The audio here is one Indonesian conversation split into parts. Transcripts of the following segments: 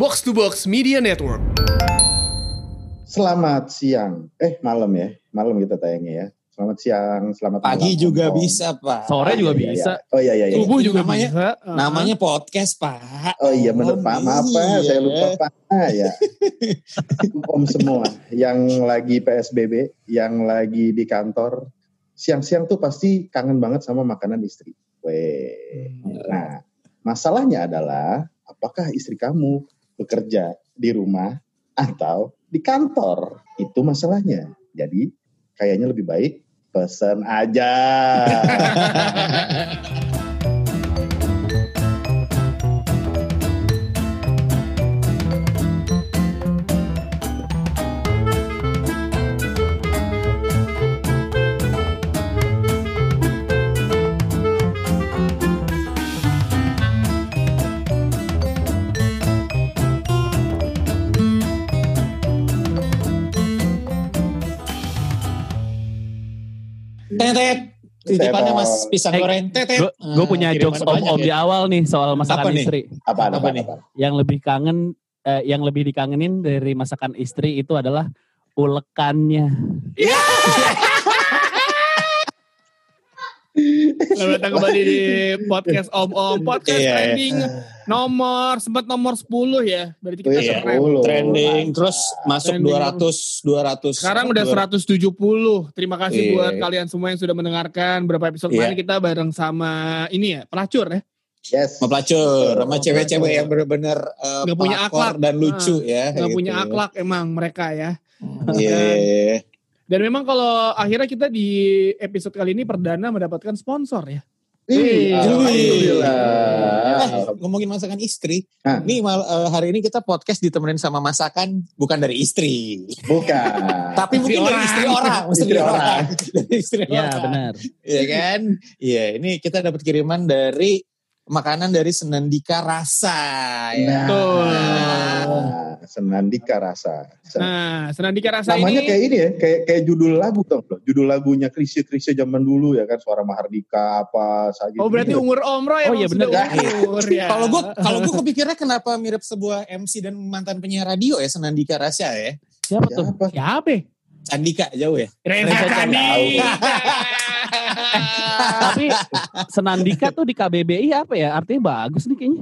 Box to Box Media Network. Selamat siang. Eh, malam ya. Malam kita tayangnya ya. Selamat siang, selamat Pagi malam, juga Om. bisa, Pak. Sore juga Iya, iya. bisa. Oh iya iya iya. Subuh juga namanya- bisa. Namanya podcast, Pak. Oh iya bener Pak. Maaf Pak, Iya. saya lupa Pak. Ah, ya. Om semua yang lagi PSBB, yang lagi di kantor, siang-siang tuh pasti kangen banget sama makanan istri. Weh. Nah, masalahnya adalah apakah istri kamu bekerja di rumah atau di kantor? Itu masalahnya. Jadi kayaknya lebih baik pesan aja. Titipannya Mas pisang Eh, goreng. Tetet. Gue punya Ah, kiriman jokes om-om ya. di awal nih soal masakan Apa nih? istri. Apa apaan, nih? Yang lebih kangen, eh, yang lebih dikangenin dari masakan istri itu adalah ulekannya. Selamat datang kembali di podcast Om Om. Podcast Iya, iya. trending nomor, sempat nomor 10 ya. Berarti kita Iya, keren. 10. Trending terus masuk Trending 200 200. Sekarang udah 170. Terima kasih Iya. buat kalian semua yang sudah mendengarkan. Berapa episode Iya. kemarin kita bareng sama ini ya, pelacur ya. Yes. Sama pelacur, sama cewek-cewek yang bener-bener uh, Nggak punya akhlak. dan lucu ya. Gak gitu. punya akhlak emang mereka ya. Iya, iya, iya. Dan memang kalau akhirnya kita di episode kali ini perdana mendapatkan sponsor ya. Ih, Wih. Alhamdulillah. Eh, ngomongin masakan istri, Hah. nih mal, eh, hari ini kita podcast ditemenin sama masakan bukan dari istri, Bukan. tapi mungkin dari orang. istri orang, Istri orang. dari istri Iya orang. benar. Iya kan? Iya, ini kita dapat kiriman dari makanan dari Senandika Rasa ya. Betul. Nah, Senandika rasa. Sen- Nah, Senandika Rasa Namanya ini kayak ini ya, kayak kayak judul lagu tau loh. Judul lagunya Krisye zaman dulu ya kan, suara Mahardika apa saja. Oh berarti umur Om Roy Oh, iya, bener. sudah umur ya. Kalau gue kalau gue kepikirnya kenapa mirip sebuah MC dan mantan penyiar radio ya Senandika Rasa ya. Siapa tuh? Siapa? Siapa? Candika jauh ya. Reza Candika. Tapi Senandika tuh di KBBI apa ya? Artinya bagus nih kayaknya.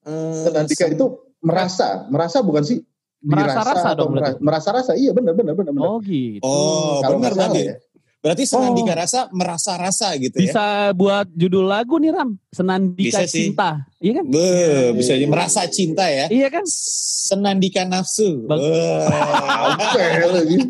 Eh, Senandika itu merasa, merasa bukan sih? Merasa rasa atau dong mera- merasa rasa. Iya benar benar benar benar. Oh gitu. Oh, Kalau benar berarti. ya. Berarti Senandika Rasa merasa rasa gitu ya. Bisa buat judul lagu nih Ram. Senandika Bisa sih. Cinta. Iya kan? Be, bisa jadi merasa cinta ya. Iya kan? Senandika nafsu. Bang- ya?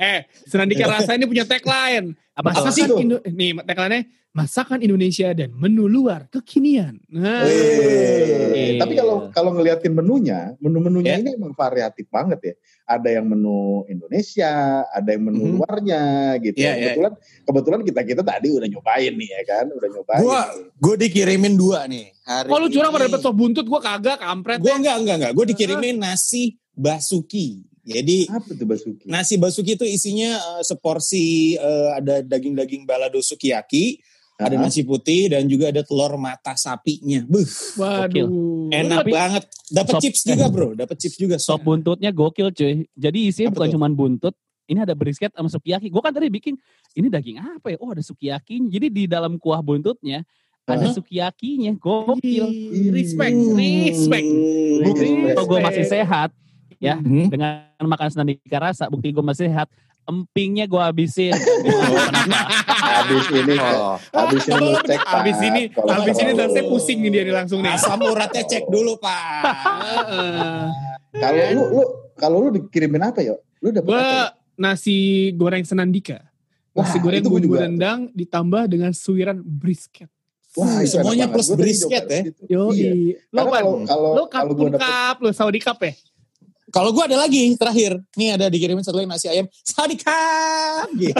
Eh, Senandika Rasa ini punya tagline. Sih Masakan tuh? Indo- nih tagline-nya masakan Indonesia dan menu luar kekinian. Nah, Wih. Tapi kalau kalau ngeliatin menunya, menu-menunya Ya. ini emang variatif banget ya. Ada yang menu Indonesia, ada yang menu Mhm. luarnya gitu. Iya, iya. kebetulan kebetulan kita kita tadi udah nyobain nih ya kan, udah nyobain. Gua gue dikirimin dua nih hari. kalau curang pada dapet sop buntut gue kagak kampret. Gue enggak enggak enggak. Gue dikirimin nasi basuki. Jadi apa tuh basuki? nasi basuki itu isinya eh, seporsi eh, ada daging-daging balado sukiyaki, ada Hah? nasi putih dan juga ada telur mata sapinya. Buh, Waduh. enak Tapi- banget. Dapat chips juga, Bro. Dapat chips juga. Sop buntutnya gokil cuy. Jadi isinya Apa bukan tuh? cuma buntut. Ini ada brisket sama sukiyaki. Gue kan tadi bikin, ini daging apa ya? Oh ada sukiyakinya. Jadi di dalam kuah buntutnya ada sukiyakinya. Gokil. Respect, respect. Bukti Respect. kalau gue masih sehat ya Hmm. dengan makan senandika rasa. Bukti gue masih sehat. Empingnya gue habisin. Habis ini, Oh. habis ini cek. Pak. Abis ini, Kalau abis ini kalau- saya pusing nih dia nih langsung nih. Asam uratnya cek dulu, Pak. Heeh. Kalau lu lu kalau lu dikirimin apa ya? Lu dapat Gue apa? ya? nasi goreng senandika. Nasi goreng gua bumbu juga. rendang ditambah dengan suiran brisket. Wah, Semuanya plus. Gua brisket ya? Yo, Iya. lo kan, kalau kalau lo gua cup, lo Saudi cup ya? Kalau gue ada lagi terakhir. Nih ada dikirimin satu lagi nasi ayam. Sadikam. Gitu.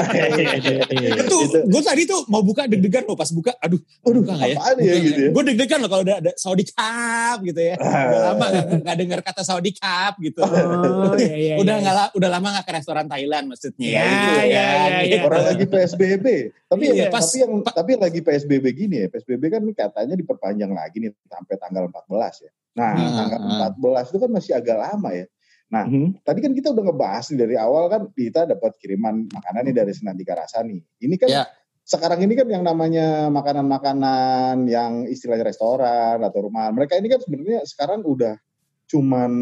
itu gue tadi tuh mau buka deg-degan loh pas buka. Aduh, Waduh, buka ya? apaan ya gitu ya? Gue deg-degan loh kalau udah ada Saudi Cup gitu ya. Udah lama gak, gak dengar kata Saudi Cup gitu. Oh, iya, iya, udah iya. nggak la- udah lama gak ke restoran Thailand maksudnya. Ya, Gitu ya, ya, kan. ya. Orang lagi PSBB. Tapi Iya, yang, pas- tapi yang tapi lagi PSBB gini ya. PSBB kan katanya diperpanjang lagi nih sampai tanggal 14 ya. Nah, Hmm, tanggal hmm. 14 itu kan masih agak lama ya. Mhm. Tadi kan kita udah ngebahas nih dari awal kan kita dapat kiriman makanan nih dari Senandika Rasa nih. Ini kan Ya. sekarang ini kan yang namanya makanan-makanan yang istilahnya restoran atau rumah. Mereka ini kan sebenarnya sekarang udah cuman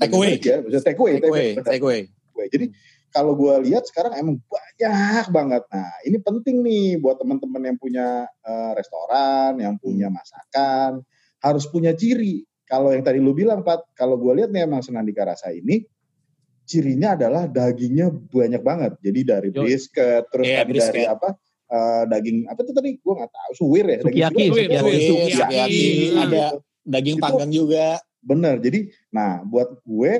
Take away. ya, maksudnya take away, Take away, take away. Jadi kalau gue lihat sekarang emang banyak banget. Nah ini penting nih buat teman-teman yang punya eh, restoran, yang punya Hmm. masakan, harus punya ciri. Kalau yang tadi lu bilang Pat, kalau gue lihat nih emang Senandika Rasa ini cirinya adalah dagingnya banyak banget. Jadi dari Yo. brisket, terus Iya, tadi brisket. dari apa? eh, daging apa tuh tadi gue nggak tahu suwir ya daging Sukiyaki, suwir. sukiyaki. Sukiyaki, sukiyaki, ada. Daging Itu- panggang juga. Bener. Jadi, nah buat gue,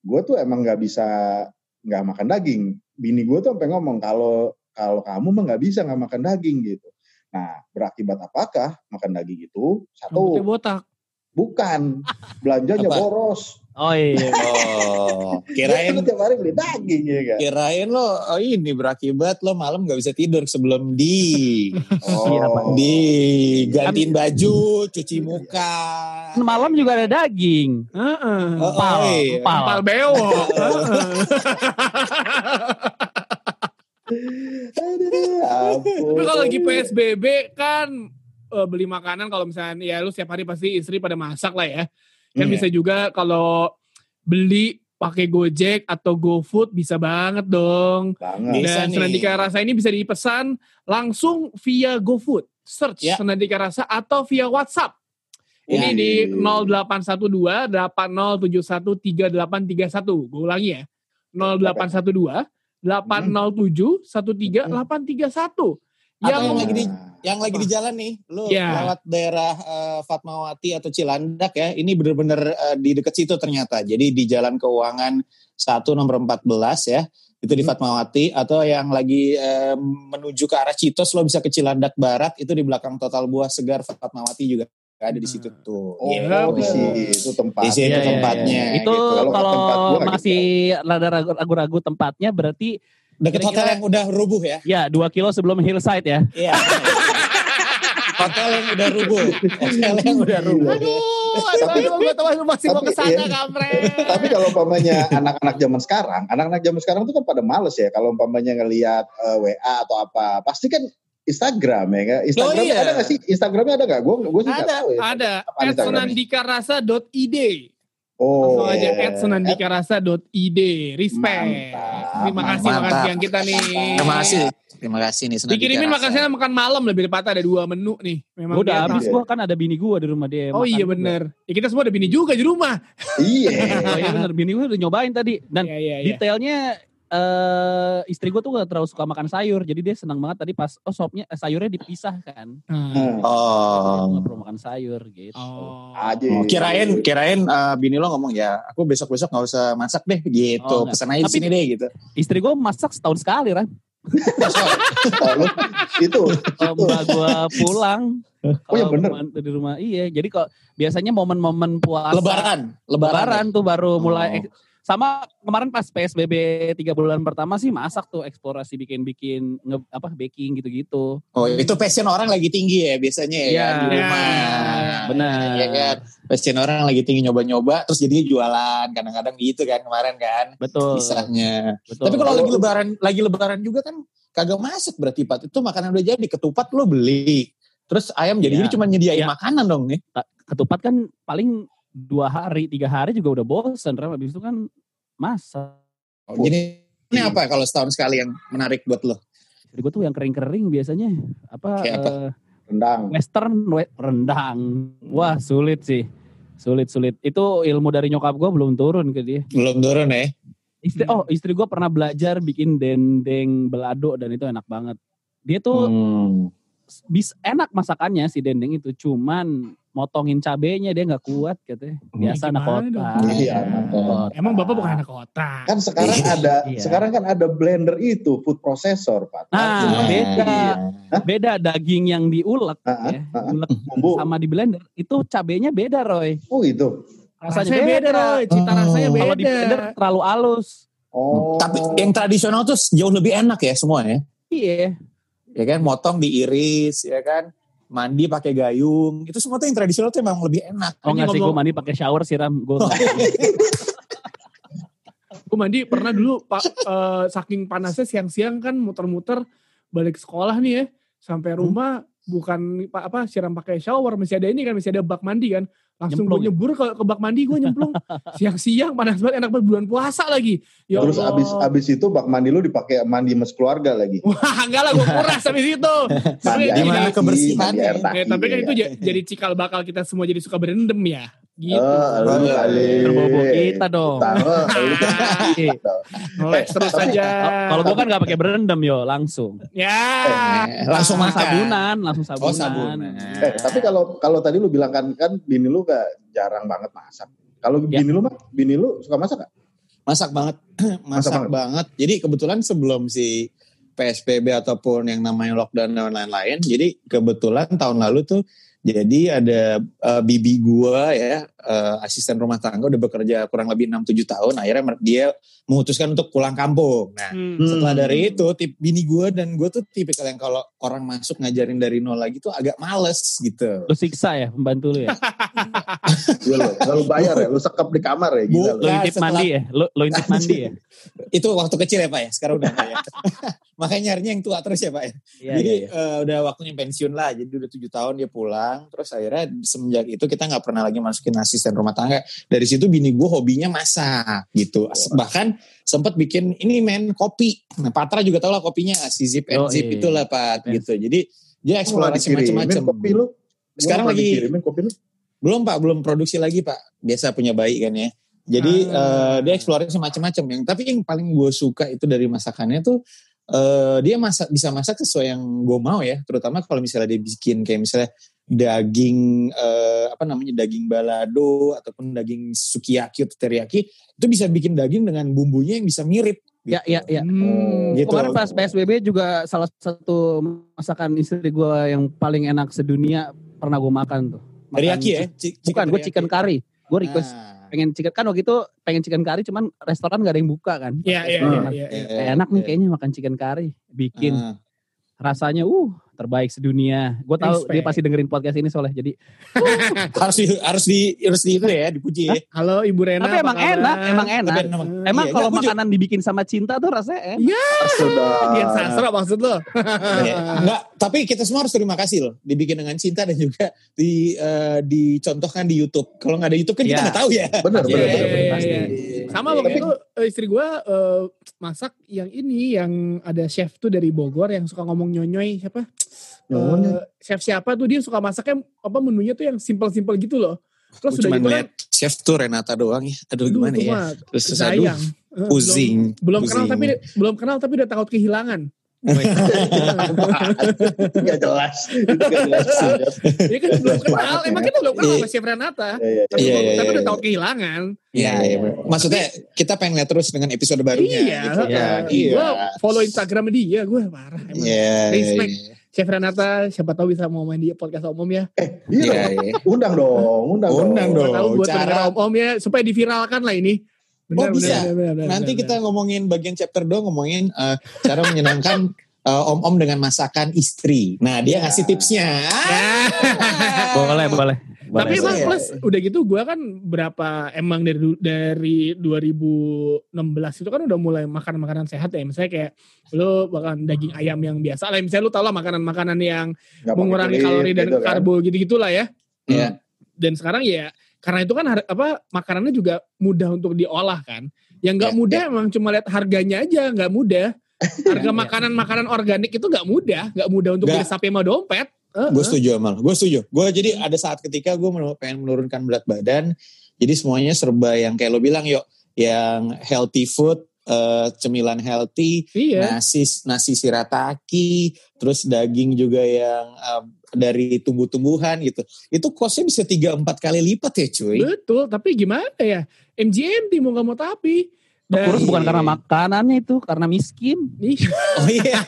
gue tuh emang nggak bisa nggak makan daging. Bini gue tuh sampai ngomong kalau kalau kamu mah nggak bisa nggak makan daging gitu. Nah, berakibat apakah makan daging itu? Rambutnya Satu, botak. Bukan belanjanya Apa? boros. Oh iya. Oh, kirain kan tiap hari beli daging ya kan. kirain lo oh ini berakibat lo malam nggak bisa tidur sebelum di Iya. Oh. di gantiin baju, cuci muka. Kan Malam juga ada daging. Heeh. Oh, Empal, oh, iya. empal. Empal bewok. Aduh, ampun. Tapi kalau lagi PSBB kan eh, beli makanan kalau misalnya ya lu setiap hari pasti istri pada masak lah ya. Kan Iya. bisa juga kalau beli pakai Gojek atau GoFood bisa banget dong. banget. Bisa Dan nih. Senandika Rasa ini bisa dipesan langsung via GoFood. Search Ya. Senandika Rasa atau via WhatsApp. Ini Ya. di 0812 8071 3831. Gue ulangi ya. 0812 807 13831. Atau Yang yang lagi di yang lagi di jalan nih, lo Ya. lewat daerah eh, Fatmawati atau Cilandak ya, ini bener-bener eh, di dekat situ ternyata. Jadi di Jalan Keuangan 1 nomor 14 ya, itu di Hmm. Fatmawati atau yang lagi eh, menuju ke arah Citos lo bisa ke Cilandak Barat itu di belakang Total Buah Segar Fatmawati juga ada di situ tuh. Oh, Iya, di bener. situ tempat. Di situ Iya, iya, tempatnya. iya. Itu gitu. Kalau kalau tempat gua nggak masih rada ragu-ragu tempatnya berarti Deket kira-kira- hotel yang udah rubuh ya. ya dua kilo sebelum hillside ya. Iya. hotel yang udah rubuh. Hotel yang udah rubuh. Aduh, gue tahu lu masih mau Tapi, ke sana, iya. kampret. Tapi kalau umpamanya anak-anak zaman sekarang, anak-anak zaman sekarang tuh kan pada males ya. Kalau umpamanya ngelihat eh, WA atau apa, pasti kan Instagram ya kan? Instagram Oh, iya. ada nggak sih? Instagramnya ada nggak? Gue gue sih Ada, tahu ya. ada. Apaan Instagramnya? Oh, Langsung aja at senandikarasa.id. Respect. Mantap. Terima kasih Mantap. makan siang kita nih. Terima kasih. Terima kasih nih. Senandika Dikirimin Rasa. makan siang makan malam lebih tepatnya ada dua menu nih. Memang udah habis gua kan ada bini gua di rumah dia. Oh iya bener. Ya, kita semua ada bini juga di rumah. Iya. Oh iya bener bini gua udah nyobain tadi dan Iya, iya, iya. detailnya eh istri gua tuh gak terlalu suka makan sayur jadi dia senang banget tadi pas oh sopnya eh, sayurnya dipisah kan. Hmm. Oh. Gak perlu makan sayur gitu. Oh. Aja. Oh, kirain kirain eh, bini lo ngomong ya aku besok besok nggak usah masak deh gitu Oh, enggak. pesan aja di Tapi- sini deh gitu Istri gua masak setahun sekali kan. Oh, itu. Mbak gua pulang. Oh, iya kalau bener. momen- di rumah iya. Jadi kok biasanya momen-momen puasa lebaran lebaran, Lebaran tuh baru mulai Oh. Sama kemarin pas PSBB tiga bulan pertama sih masak tuh eksplorasi bikin-bikin nge, apa baking gitu-gitu. oh itu passion orang lagi tinggi ya biasanya ya Iya. kan, di rumah Iya. Benar. ya kan passion orang lagi tinggi nyoba-nyoba terus jadinya jualan kadang-kadang gitu kan kemarin kan Betul. kisahnya Betul. tapi kalau lagi lebaran lagi lebaran juga kan kagak masak berarti Pat itu makanan udah jadi ketupat lo beli terus ayam jadi Iya. jadi cuma nyediain Iya. makanan dong nih ketupat kan paling dua hari, tiga hari juga udah bosen. Ram. Habis itu kan masak. Oh, jadi ini apa kalau setahun sekali yang menarik buat lo Jadi gue tuh yang kering-kering biasanya apa, Kayak apa? eh, Rendang. western we- rendang. Wah sulit sih. Sulit sulit. Itu ilmu dari nyokap gue belum turun ke dia. belum turun ya Istri, oh istri gue pernah belajar bikin dendeng belado dan itu enak banget. Dia tuh Hmm. bis enak masakannya si dendeng itu, cuman motongin cabenya dia nggak kuat katanya. Biasa anak kota. dong? Iya, anak kota. Emang bapak bukan anak kota. Kan sekarang ada, Iya. sekarang kan ada blender itu, food processor, Pak. Nah, Cuma- beda. Iya. Beda daging yang diulek Ah, ya, ah, ulek Bumbu. sama di blender itu cabenya beda Roy. Oh itu. Rasanya, Rasanya beda, Roy. Cita Oh. rasanya beda. Kalau di blender terlalu halus. Oh. Tapi yang tradisional tuh jauh lebih enak ya semua ya. Iya. Ya kan, motong diiris, ya kan, mandi pakai gayung. Itu semua tuh yang tradisional tuh emang lebih enak. Oh nggak sih gue mandi pakai shower siram gue. Gue mandi pernah dulu pak eh, saking panasnya siang-siang kan muter-muter balik sekolah nih ya sampai rumah bukan pa- apa siram pakai shower masih ada ini kan masih ada bak mandi kan langsung Nyemplung gue ya? nyebur ke, ke bak mandi gue nyemplung siang-siang panas banget enak banget bulan puasa lagi ya Terus Allah. abis abis itu bak mandi lu dipakai mandi sama keluarga lagi. wah enggak lah gue kuras habis itu tapi Mandi gimana taki, Eh, tapi kan ya. itu ja- jadi cikal bakal kita semua jadi suka berendam ya gitu Oh, lu kali. Terbobo kita dong. Lu Iya. Ngeles terus tapi- aja Kalau gue kan nggak pakai berendam yo langsung. ya Eh, langsung Langsung makan. sabunan, langsung sabunan. Oh sabunan. Eh, tapi kalau kalau tadi lu bilang kan kan bini lu gak jarang banget masak. Kalau Ya. bini lu mah, bini lu suka masak gak? Masak banget. Masak banget. banget. Jadi kebetulan sebelum si PSBB ataupun yang namanya lockdown dan lain-lain. Jadi kebetulan tahun lalu tuh jadi ada eh, bibi gua ya eh, asisten rumah tangga udah bekerja kurang lebih 6-7 tahun. Akhirnya dia memutuskan untuk pulang kampung. Nah Hmm. setelah dari itu tip bini gua dan gue tuh tipikal yang kalau orang masuk ngajarin dari nol lagi tuh agak males gitu. Lu siksa ya pembantu lu ya. Iya lu, nggak lu bayar ya, lu sekap di kamar ya gila lu. Intip setelah- mandi ya. Lu, lu intip mandi ya. Itu waktu kecil ya Pak ya. Sekarang udah enggak ya. Makanya nyarinya yang tua terus ya Pak ya. Iya, jadi iya, iya. eh, udah waktunya pensiun lah. Jadi udah tujuh tahun dia pulang. Terus akhirnya semenjak itu kita nggak pernah lagi masukin asisten rumah tangga. Dari situ bini gue hobinya masak gitu. Bahkan sempat bikin ini men kopi. Nah Patra juga tau lah kopinya si Zip and Oh, Zip iya. itulah Pak Yes. gitu. Jadi dia eksplorasi dikirimin macam-macam. kopi lu. Sekarang lagi dikirimin kopi lu. belum Pak, belum produksi lagi Pak. Biasa punya bayi kan ya. Jadi Ah. eh, dia eksplorasi macam-macam. Yang tapi yang paling gue suka itu dari masakannya tuh eh, dia masak bisa masak sesuai yang gue mau ya. Terutama kalau misalnya dia bikin kayak misalnya daging eh, apa namanya daging balado ataupun daging sukiyaki atau teriyaki itu bisa bikin daging dengan bumbunya yang bisa mirip. Ya, ya, ya. Hmm. Gitu. Kemarin pas PSBB juga salah satu masakan istri gue yang paling enak sedunia pernah gue makan tuh. Makan Teriyaki ya? Ci- Bukan, gue chicken curry. Gue request Nah, pengen chicken kan waktu itu pengen chicken curry cuman restoran gak ada yang buka kan. Iya, iya, iya, iya. Eh, enak nih eh, kayaknya makan chicken curry. Bikin ah. rasanya uh terbaik sedunia. Gue tahu Respect. dia pasti dengerin podcast ini soalnya. Jadi harus di harus di harus di itu ya dipuji ya. Halo Ibu Rena. tapi emang kabar? enak, emang enak. Tapi emang- Emang Iya, kalau enggak, gua juga- makanan dibikin sama cinta tuh rasanya enak. Iya, Sudah. Dian Sastro maksud lo. Ya, enggak, tapi kita semua harus terima kasih loh. Dibikin dengan cinta dan juga di eh, dicontohkan di YouTube. Kalau nggak ada YouTube kan kita Iya. nggak tahu ya. Benar, Iya, benar, iya, benar. Pasti. iya. Sama Tapi- waktu itu istri gue eh, masak yang ini yang ada chef tuh dari Bogor yang suka ngomong nyonyoy siapa? Nyonyoy. Eh, chef siapa tuh dia suka masaknya apa menunya tuh yang simpel-simpel gitu loh. Terus Gue sudah gitu kan, chef tuh Renata doang ya. Aduh aduh gimana ya. Terus sayang. aduh, Eh, pusing. Belum, belum kenal tapi belum kenal tapi udah takut kehilangan. Gak jelas. Gak jelas. Dia kan belum kenal, emang ya. kita belum kenal Iya. sama Chef Renata. Iya, iya. Tapi, Iya, iya, tapi iya, udah iya. takut kehilangan. Iya, iya. Maksudnya kita pengen lihat terus dengan episode barunya. Iya, gitu kan. Gue Iya. follow Instagram dia, gue. Emang. Iya. Respect. iya. Chef Renata, siapa tahu bisa mau main di podcast Om Om ya. Iya, Iya, iya. undang dong, undang, Undang dong. Tahu buat cara- pendengar Om Om ya supaya diviralkan lah ini. Oh, bisa. benar, Nanti benar, kita ngomongin bagian chapter 2 ngomongin eh, cara menyenangkan eh, om-om dengan masakan istri. Nah, dia Iya. ngasih tipsnya. benar. Boleh, boleh. Tapi Boleh, emang plus udah gitu gue kan berapa emang dari dari 2016 itu kan udah mulai makan makanan sehat ya. Misalnya kayak lu makan daging ayam yang biasa lah. Misalnya lu tau lah makanan-makanan yang pakai mengurangi kulit kalori dan gitu kan. karbo gitu-gitu lah ya. Iya. Dan sekarang ya karena itu kan apa makanannya juga mudah untuk diolah kan. Yang nggak Ya, mudah emang cuma lihat harganya aja nggak mudah. Harga Ya. makanan-makanan organik itu nggak mudah, nggak mudah untuk beli sapi sama dompet. Heeh. Gue setuju Amal, gue setuju. Gue jadi ada saat ketika gue pengen menurunkan berat badan, jadi semuanya serba yang kayak lo bilang yuk, yang healthy food, eh, cemilan healthy, Iya. nasi nasi shirataki, terus daging juga yang eh, dari tumbuh-tumbuhan gitu. Itu costnya bisa 3-4 kali lipat ya cuy. Betul, tapi gimana ya? MGMT mau nggak mau tapi. Dan- Kurus bukan Iya. karena makanannya itu, karena miskin. Ih, Oh iya,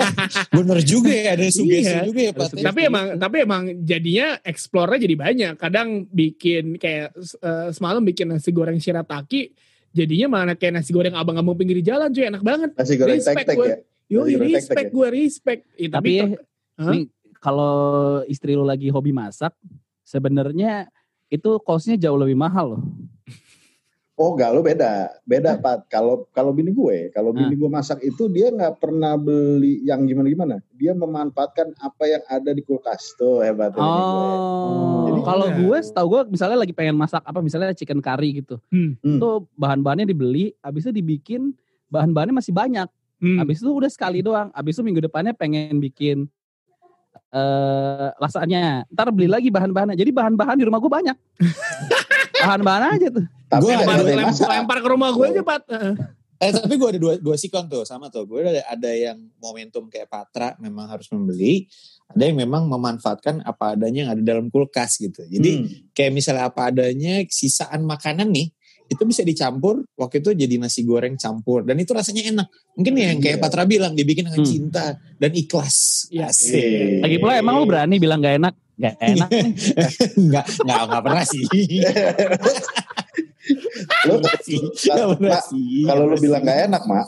bener juga ya ada sugesti Iya. juga ya Pak. Tapi emang tapi emang jadinya explore jadi banyak. Kadang bikin kayak eh, semalam bikin nasi goreng shirataki, jadinya mana kayak nasi goreng abang-abang pinggir jalan cuy enak banget. Nasi goreng Respect tek-tek ya. Yo, respect tek-tek gue respect. Ih, Tapi tapi? Ini kalau istri lu lagi hobi masak, sebenarnya itu costnya jauh lebih mahal loh. Oh enggak, lo beda. Beda, Pat. Kalau kalau bini gue, kalau bini Ah. gue masak itu dia nggak pernah beli yang gimana-gimana. Dia memanfaatkan apa yang ada di kulkas. Tuh hebatnya bini gue. Oh, Jadi kalau enggak. gue setahu gue misalnya lagi pengen masak apa misalnya chicken curry gitu. Hmm. Hmm. Itu bahan-bahannya dibeli, habis itu dibikin bahan-bahannya masih banyak. Hmm. Habis itu udah sekali doang. Habis itu minggu depannya pengen bikin eh lasanya. Ntar beli lagi bahan-bahannya. Jadi bahan-bahan di rumah gue banyak. bahan-bahan aja tuh. Tapi Gue ada ada yang lempar, lempar ke rumah gue aja, Pat. Heeh. Eh tapi gue ada dua, dua sikon tuh sama tuh. Gue ada, ada yang momentum kayak Patra memang harus membeli. Ada yang memang memanfaatkan apa adanya yang ada dalam kulkas gitu. Jadi Hmm. kayak misalnya apa adanya sisaan makanan nih. Itu bisa dicampur. Waktu itu jadi nasi goreng campur. Dan itu rasanya enak. Mungkin ya yang kayak Iya. Patra bilang. Dibikin dengan Hmm. cinta dan ikhlas. Iya. Asik. Lagi pula emang lu berani bilang gak enak? Gak enak nih. Enggak, enggak, enggak pernah sih. Sih. Sih. kalau lo Enggak bilang nggak enak, Mak,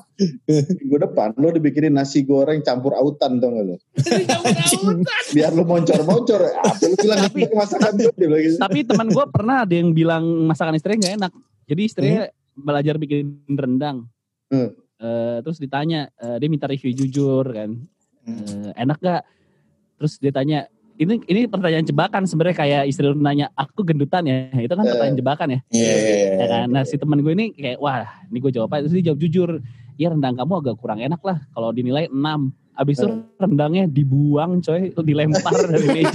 minggu depan lo dibikinin nasi goreng campur autan dong lo. Biar lo moncor-moncor. Apa lo bilang Tapi- tapi, masakan bilang gitu. Tapi teman gue pernah ada yang bilang masakan istrinya gak enak. Jadi istrinya belajar bikin rendang. Hmm. Eh, terus ditanya, eh, dia minta review jujur kan. Hmm. Eh, enak gak? Terus dia tanya, ini ini pertanyaan jebakan sebenarnya kayak istri lu nanya, aku gendutan ya? Itu kan pertanyaan jebakan ya. Iya, iya, iya. Ya kan? Nah si teman gue ini kayak, wah ini gue jawab. Terus dia jawab jujur, ya rendang kamu agak kurang enak lah. Kalau dinilai 6. Abis itu rendangnya dibuang coy, dilempar dari meja.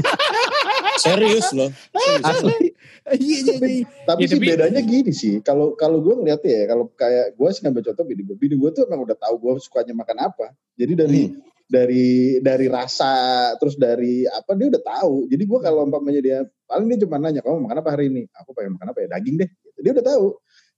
Serius loh. Serius. Asli. Iya, iya, iya. Tapi Ya, sih tapi- bedanya gini sih. Kalau kalau gue ngeliatnya ya, kalau kayak gue sih ngambil contoh bini gue. Bini gue tuh emang udah tahu gue sukanya makan apa. Jadi dari dari dari rasa terus dari apa dia udah tahu. Jadi gue kalau umpamanya dia paling dia cuma nanya kamu makan apa hari ini? Aku pengen makan apa ya daging deh. Gitu. Dia udah tahu.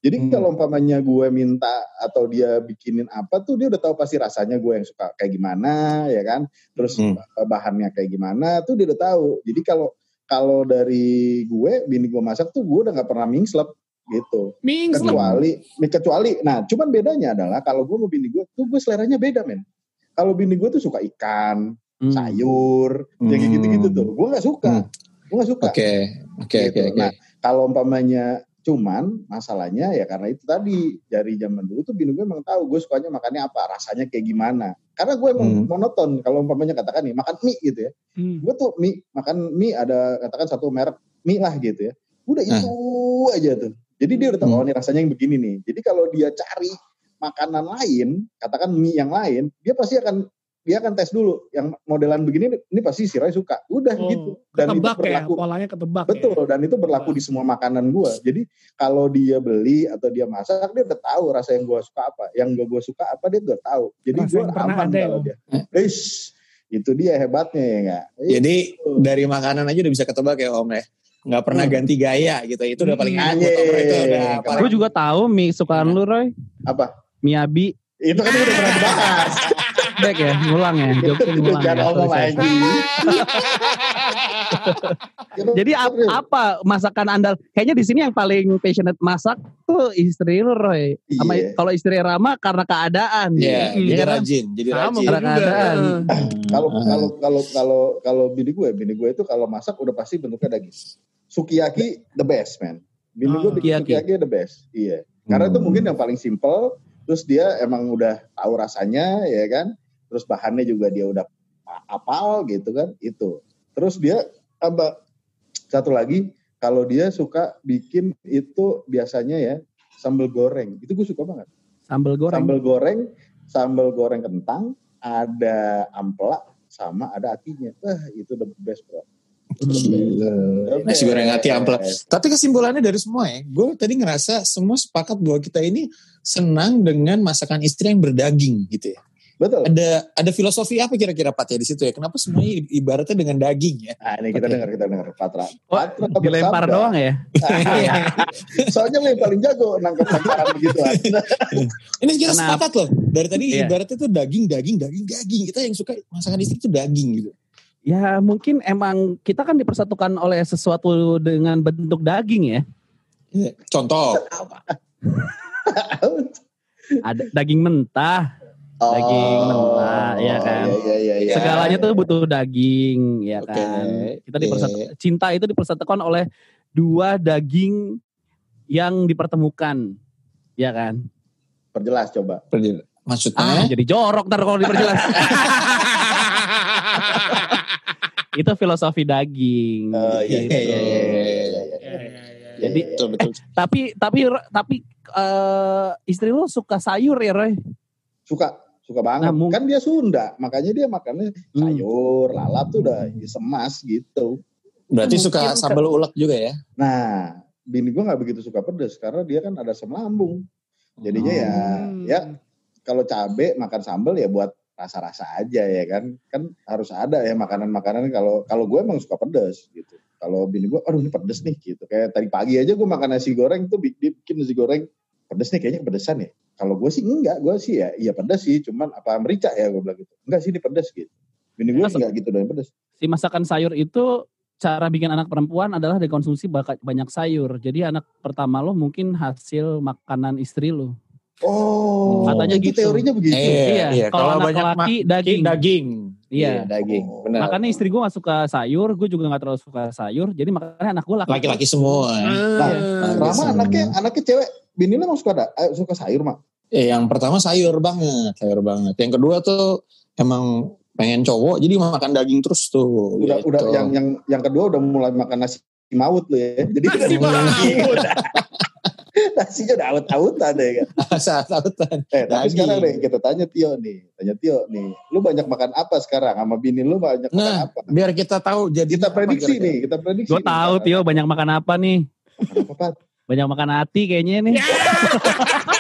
Jadi Hmm. kalau umpamanya gue minta atau dia bikinin apa tuh dia udah tahu pasti rasanya gue yang suka kayak gimana ya kan. Terus Hmm. bahannya kayak gimana tuh dia udah tahu. Jadi kalau kalau dari gue bini gue masak tuh gue udah nggak pernah mingslep gitu Mings lah. kecuali kecuali nah cuman bedanya adalah kalau gue mau bini gue tuh gue seleranya beda men kalau bini gue tuh suka ikan Hmm. sayur ya kayak gitu-gitu tuh gue nggak suka Hmm. gue nggak suka Oke, oke, oke, Gitu. oke. Nah, kalau umpamanya cuman masalahnya ya karena itu tadi dari zaman dulu tuh bini gue emang tahu gue sukanya makannya apa rasanya kayak gimana karena gue emang Hmm. monoton kalau umpamanya katakan nih makan mie gitu ya Hmm. gue tuh mie makan mie ada katakan satu merek mie lah gitu ya udah itu aja tuh jadi dia udah tahu Hmm. oh, nih rasanya yang begini nih jadi kalau dia cari makanan lain katakan mie yang lain dia pasti akan dia akan tes dulu yang modelan begini ini pasti si Roy suka udah Oh, gitu dan itu ya, berlaku polanya ketebak betul ya. dan itu berlaku di semua makanan gue jadi kalau dia beli atau dia masak dia udah tahu rasa yang gue suka apa yang gak gue suka apa dia udah tahu jadi gue aman ada ya, kalau Om. dia Eish, itu dia hebatnya ya nggak Jadi dari makanan aja udah bisa ketebak ya Om ya. Nggak pernah Hmm. ganti gaya gitu. Itu udah paling Hmm. enak Om Roy. itu udah Anjing. paling Gue juga tahu mie kesukaan lu Roy. apa Miyabi. itu kan udah pernah dibahas Back ya, ngulang ya. Jokesnya ngulang ya. jangan lagi Jadi ap- apa masakan andal? Kayaknya di sini yang paling passionate masak tuh istri lu Roy. Sama Iya. kalau istri Rama karena keadaan. Iya, Hmm. jadi Iya kan? rajin, jadi Sama rajin. Karena keadaan. Kalau Ah, kalau kalau kalau kalau bini gue bini gue itu kalau masak udah pasti bentuknya daging sukiyaki the best man bini Ah, gue bikin sukiyaki. sukiyaki the best iya karena itu Hmm. mungkin yang paling simple terus dia emang udah tahu rasanya ya kan terus bahannya juga dia udah apal gitu kan itu terus dia apa satu lagi kalau dia suka bikin itu biasanya ya sambal goreng itu gue suka banget Sambal goreng. sambal goreng sambal goreng kentang ada ampela sama ada atinya wah itu the best bro. Gila. Nasi goreng hati ampela. Tapi kesimpulannya dari semua ya, gue tadi ngerasa semua sepakat bahwa kita ini senang dengan masakan istri yang berdaging gitu ya. Betul Ada ada filosofi apa kira-kira Pat ya di situ ya? Kenapa semuanya ibaratnya dengan daging ya? nah ini kita dengar kita dengar Patra Oh, Patra dilempar bersabda. doang ya. Iya. soalnya yang paling jago nangkep lemparan begitu Ini kita Kenapa? sepakat loh. Dari tadi Iya. ibaratnya tuh daging, daging, daging, daging. Kita yang suka masakan istri itu daging gitu. Ya mungkin emang kita kan dipersatukan oleh sesuatu dengan bentuk daging ya. Contoh. Ada daging mentah, Daging mentah, ya kan? Iya, iya, iya, iya. Segalanya tuh butuh daging, ya Oke. kan. Kita Oke. dipersatu- cinta itu dipersatukan oleh dua daging yang dipertemukan, ya kan? Perjelas coba. Perjelas. Maksudnya? Ah, jadi jorok ntar kalau diperjelas. itu filosofi daging. Oh, iya, gitu. iya, iya, iya, iya, iya, iya. Iya, iya, iya. Jadi betul betul. tapi tapi tapi eh, istri lu suka sayur ya Roy? Suka, suka banget. Nah, kan dia Sunda, makanya dia makannya Hmm. sayur, lalap tuh udah semas gitu. Berarti Mungkin suka sambal ulek juga ya? Nah, bini gue nggak begitu suka pedes karena dia kan ada asam lambung. Jadinya ya, Hmm. ya kalau cabe makan sambal ya buat rasa-rasa aja ya kan. Kan harus ada ya makanan-makanan kalau kalau gue emang suka pedes gitu. Kalau bini gue, aduh ini pedes nih gitu. Kayak tadi pagi aja gue makan nasi goreng tuh bikin nasi goreng pedes nih kayaknya kepedesan ya. Kalau gue sih enggak, gue sih ya iya pedes sih, cuman apa merica ya gue bilang gitu. Enggak sih ini pedes gitu. Bini gue enggak gitu doang pedes. Si masakan sayur itu cara bikin anak perempuan adalah dikonsumsi banyak sayur. Jadi anak pertama lo mungkin hasil makanan istri lo. Oh, Katanya itu gitu. teorinya begitu. Iya, kalau anak laki, daging. daging. Iya. daging. Oh. Benar. Makanya istri gue gak suka sayur, gue juga gak terlalu suka sayur. Jadi makanya anak gue laki. Laki-laki semua. Nah, Ah. Rama Semua. anaknya anaknya cewek, bini lu emang suka ada eh, suka sayur mak. Eh, yang pertama sayur banget, sayur banget. Yang kedua tuh emang pengen cowok, jadi makan daging terus tuh. Udah gitu. udah yang yang yang kedua udah mulai makan nasi maut lu ya. Jadi Nasi maut. Nasinya udah awet-awetan deh kan. saat sautan. Eh, tapi sekarang deh kita tanya Tio nih. Tanya Tio nih. Lu banyak makan apa sekarang? Sama bini lu banyak makan Nah, apa? biar kita tahu jadi Kita prediksi nih, kita prediksi. Gue nih. tahu Tio banyak makan apa nih. Makan apa, Pat? Banyak makan hati kayaknya nih.